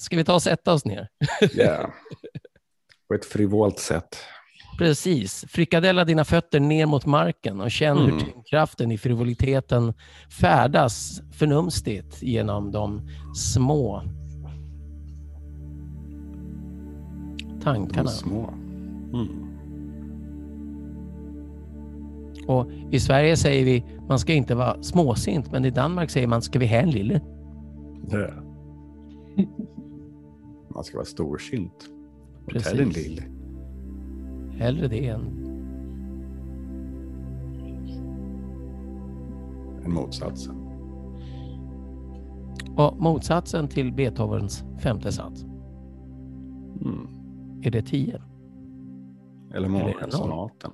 ska vi ta och sätta oss ner? Ja. På ett frivolt sätt. Precis. Frikadella dina fötter ner mot marken och känn hur Mm. tyngdkraften i frivoliteten färdas förnumstigt genom de små De tankarna. små. Mm. Och I Sverige säger vi man ska inte vara småsint, men i Danmark säger man ska vi ha en lille? Ja. Man ska vara storsint. Ta den lille. Hellre det än Än motsatsen. Och motsatsen till Beethovens femte sats, Mm. är det tio? Eller morgonsonaten.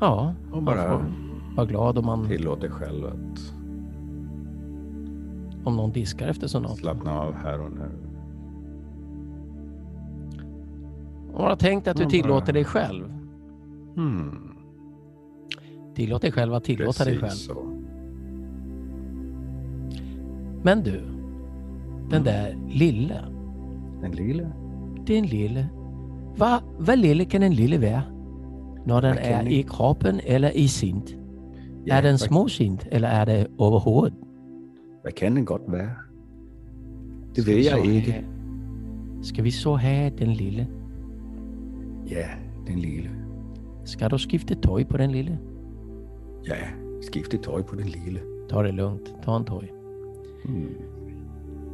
Ja, Och man bara får vara glad om, man, tillåt dig själv att om någon diskar efter sonaten. slappna av här och nu. Och bara tänk att du Man tillåter dig själv. Mm. Tillåt dig själv att tillåta dig själv. Precis så. Men du, den Mm. där lille, Den lille. den lille. Vad vad lille kan en lille vara? När den är i kroppen eller i sint? Ja, är den småsint eller är det överhuvud? Vad kan den godt være? Det ved jeg ikke. Ska vi så ha den lille? Ja, den lille. Ska du skifta tøj på den lille? Ja, skifte tøj på den lille. Ta det lugnt, ta en tøj. Mm.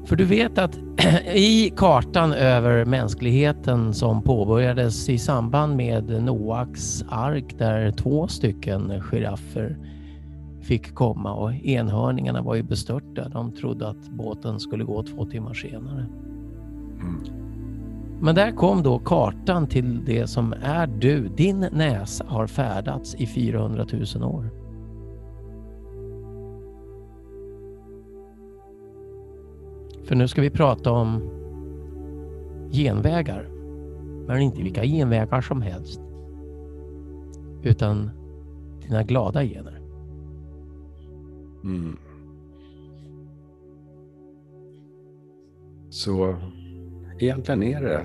För du vet att i kartan över mänskligheten som påbörjades i samband med Noaks ark där två stycken giraffer fick komma och enhörningarna var ju bestörta. De trodde att båten skulle gå två timmar senare. Mm. Men där kom då kartan till det som är du. Din näsa har färdats i 400 000 år. För nu ska vi prata om genvägar. Men inte vilka genvägar som helst. Utan dina glada gener. Mm. Så egentligen är det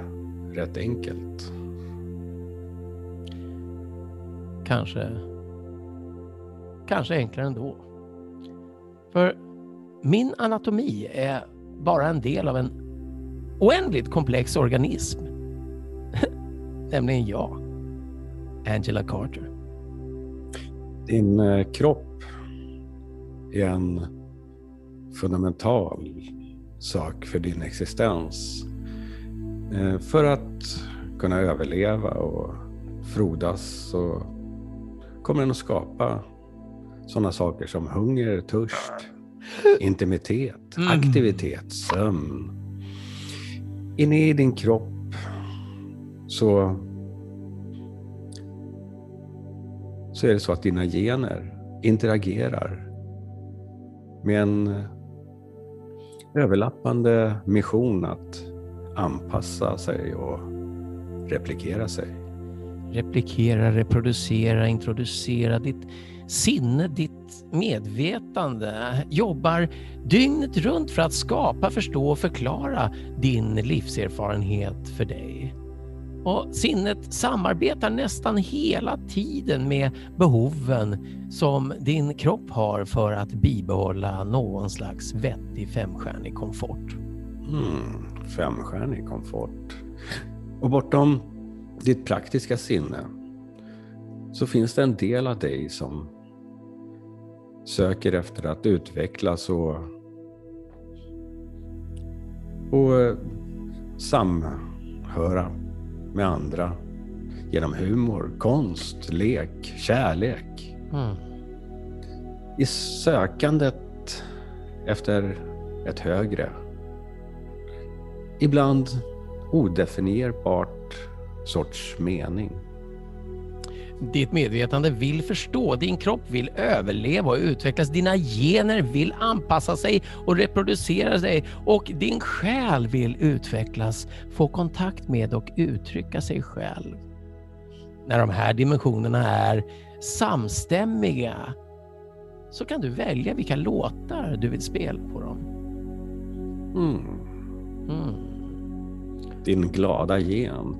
rätt enkelt. Kanske, kanske enklare ändå. För min anatomi är bara en del av en oändligt komplex organism. Nämligen jag, Angela Carter. Din eh, kropp är en fundamental sak för din existens. Eh, För att kunna överleva och frodas så kommer den att skapa sådana saker som hunger, törst, intimitet, Mm. aktivitet, sömn. Inne i din kropp så, så är det så att dina gener interagerar med en överlappande mission att anpassa sig och replikera sig. Replikera, reproducera, introducera ditt sinne, ditt medvetande jobbar dygnet runt för att skapa, förstå och förklara din livserfarenhet för dig. Och sinnet samarbetar nästan hela tiden med behoven som din kropp har för att bibehålla någon slags vettig femstjärnig komfort. Mm, femstjärnig komfort. Och bortom ditt praktiska sinne så finns det en del av dig som söker efter att utvecklas och, och eh, samhöra med andra genom humor, konst, lek, kärlek. Mm. I sökandet efter ett högre, ibland odefinierbart sorts mening. Ditt medvetande vill förstå, din kropp vill överleva och utvecklas, dina gener vill anpassa sig och reproducera sig och din själ vill utvecklas, få kontakt med och uttrycka sig själv. När de här dimensionerna är samstämmiga så kan du välja vilka låtar du vill spela på dem. Mm. Mm. Din glada gen.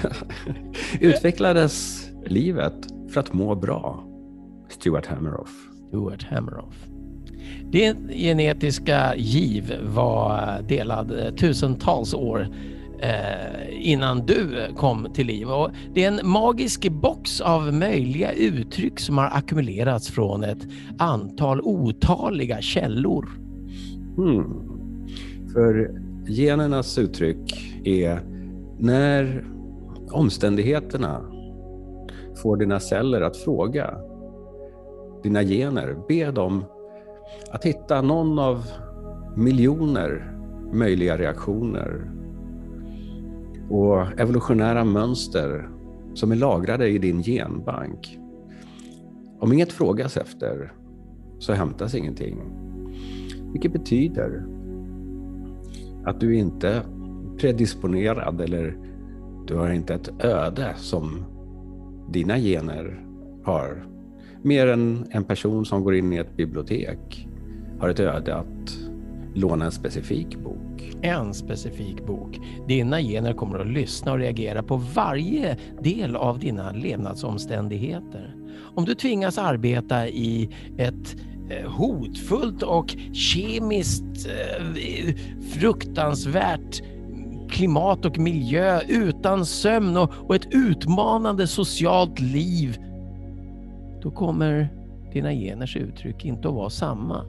utvecklades livet för att må bra. Stuart Hammeroff. Stuart Hammeroff. Din genetiska giv var delad tusentals år eh, innan du kom till liv. Och det är en magisk box av möjliga uttryck som har ackumulerats från ett antal otaliga källor. Hmm. För genernas uttryck är när omständigheterna får dina celler att fråga dina gener, be dem att hitta någon av miljoner möjliga reaktioner och evolutionära mönster som är lagrade i din genbank. Om inget frågas efter så hämtas ingenting. Vilket betyder att du inte är predisponerad eller du har inte ett öde som dina gener har. Mer än en person som går in i ett bibliotek har ett öde att låna en specifik bok. En specifik bok. Dina gener kommer att lyssna och reagera på varje del av dina levnadsomständigheter. Om du tvingas arbeta i ett hotfullt och kemiskt eh, fruktansvärt klimat och miljö utan sömn och ett utmanande socialt liv, då kommer dina geners uttryck inte att vara samma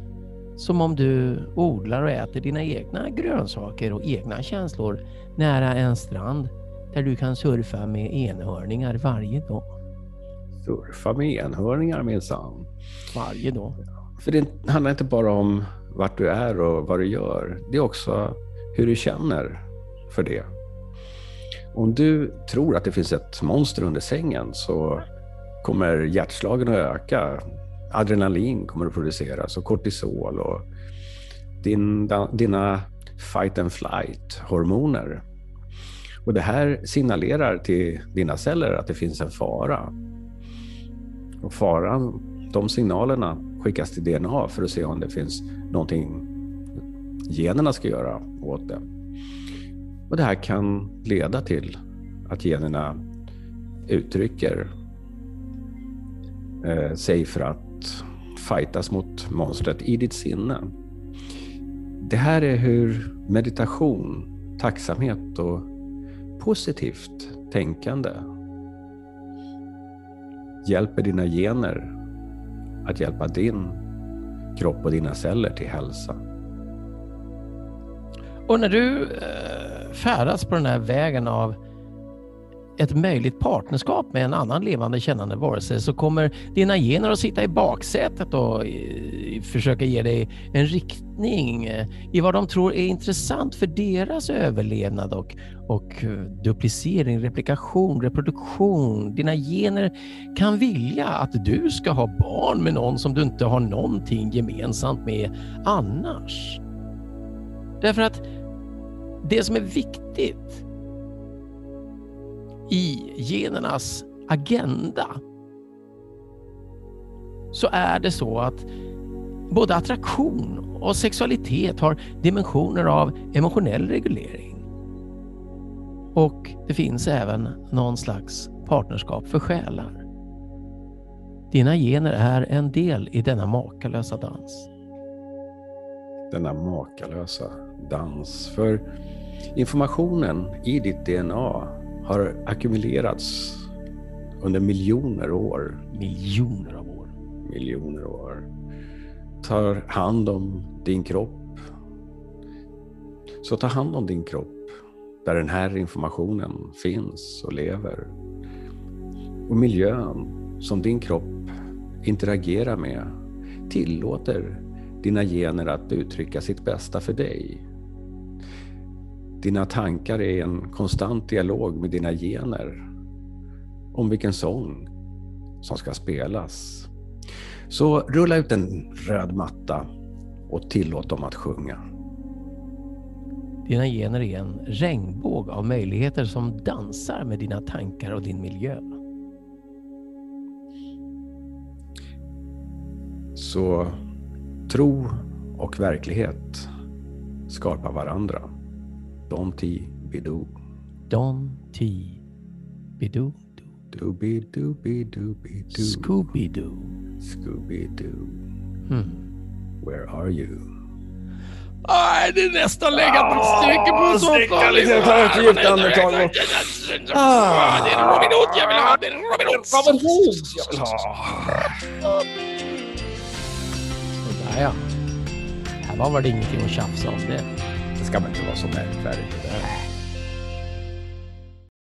som om du odlar och äter dina egna grönsaker och egna känslor nära en strand där du kan surfa med enhörningar varje dag. Surfa med enhörningar minsann. Varje dag. För det handlar inte bara om vart du är och vad du gör. Det är också hur du känner för det. Om du tror att det finns ett monster under sängen så kommer hjärtslagen att öka adrenalin kommer att produceras och kortisol och din, dina fight and flight-hormoner. Och det här signalerar till dina celler att det finns en fara. Och faran, de signalerna skickas till DNA för att se om det finns någonting generna ska göra åt det. Och det här kan leda till att generna uttrycker eh, sig för att fightas mot monstret i ditt sinne. Det här är hur meditation, tacksamhet och positivt tänkande hjälper dina gener att hjälpa din kropp och dina celler till hälsa. Och när du eh, färdas på den här vägen av ett möjligt partnerskap med en annan levande kännande varelse så kommer dina gener att sitta i baksätet och eh, försöka ge dig en riktning eh, i vad de tror är intressant för deras överlevnad och, och eh, duplicering, replikation, reproduktion. Dina gener kan vilja att du ska ha barn med någon som du inte har någonting gemensamt med annars. Därför att det som är viktigt i genernas agenda så är det så att både attraktion och sexualitet har dimensioner av emotionell reglering. Och det finns även någon slags partnerskap för själar. Dina gener är en del i denna makalösa dans. Denna makalösa dans. För informationen i ditt DNA har ackumulerats under miljoner år. Miljoner av år. Miljoner år. Tar hand om din kropp. Så ta hand om din kropp där den här informationen finns och lever. Och miljön som din kropp interagerar med tillåter dina gener att uttrycka sitt bästa för dig. Dina tankar är en konstant dialog med dina gener om vilken sång som ska spelas. Så rulla ut en röd matta och tillåt dem att sjunga. Dina gener är en regnbåg av möjligheter som dansar med dina tankar och din miljö. Så tro och verklighet skapar varandra. Don T. Bidoo. Don T. Bidoo. Doobie doobie doobie doo. Scooby-Doo. Scooby-Doo. Hmm. Where are you? Nej, det är nästan legat ett stycke på sticka lite, ta ett djupt andetag. Ah, det är Robin Hood jag vill ha. Det är Robin Hood. Robin Hood jag vill ha. Sådär ja. Här var väl ingenting att tjafsa om det. Det ska väl inte vara så märkvärdigt.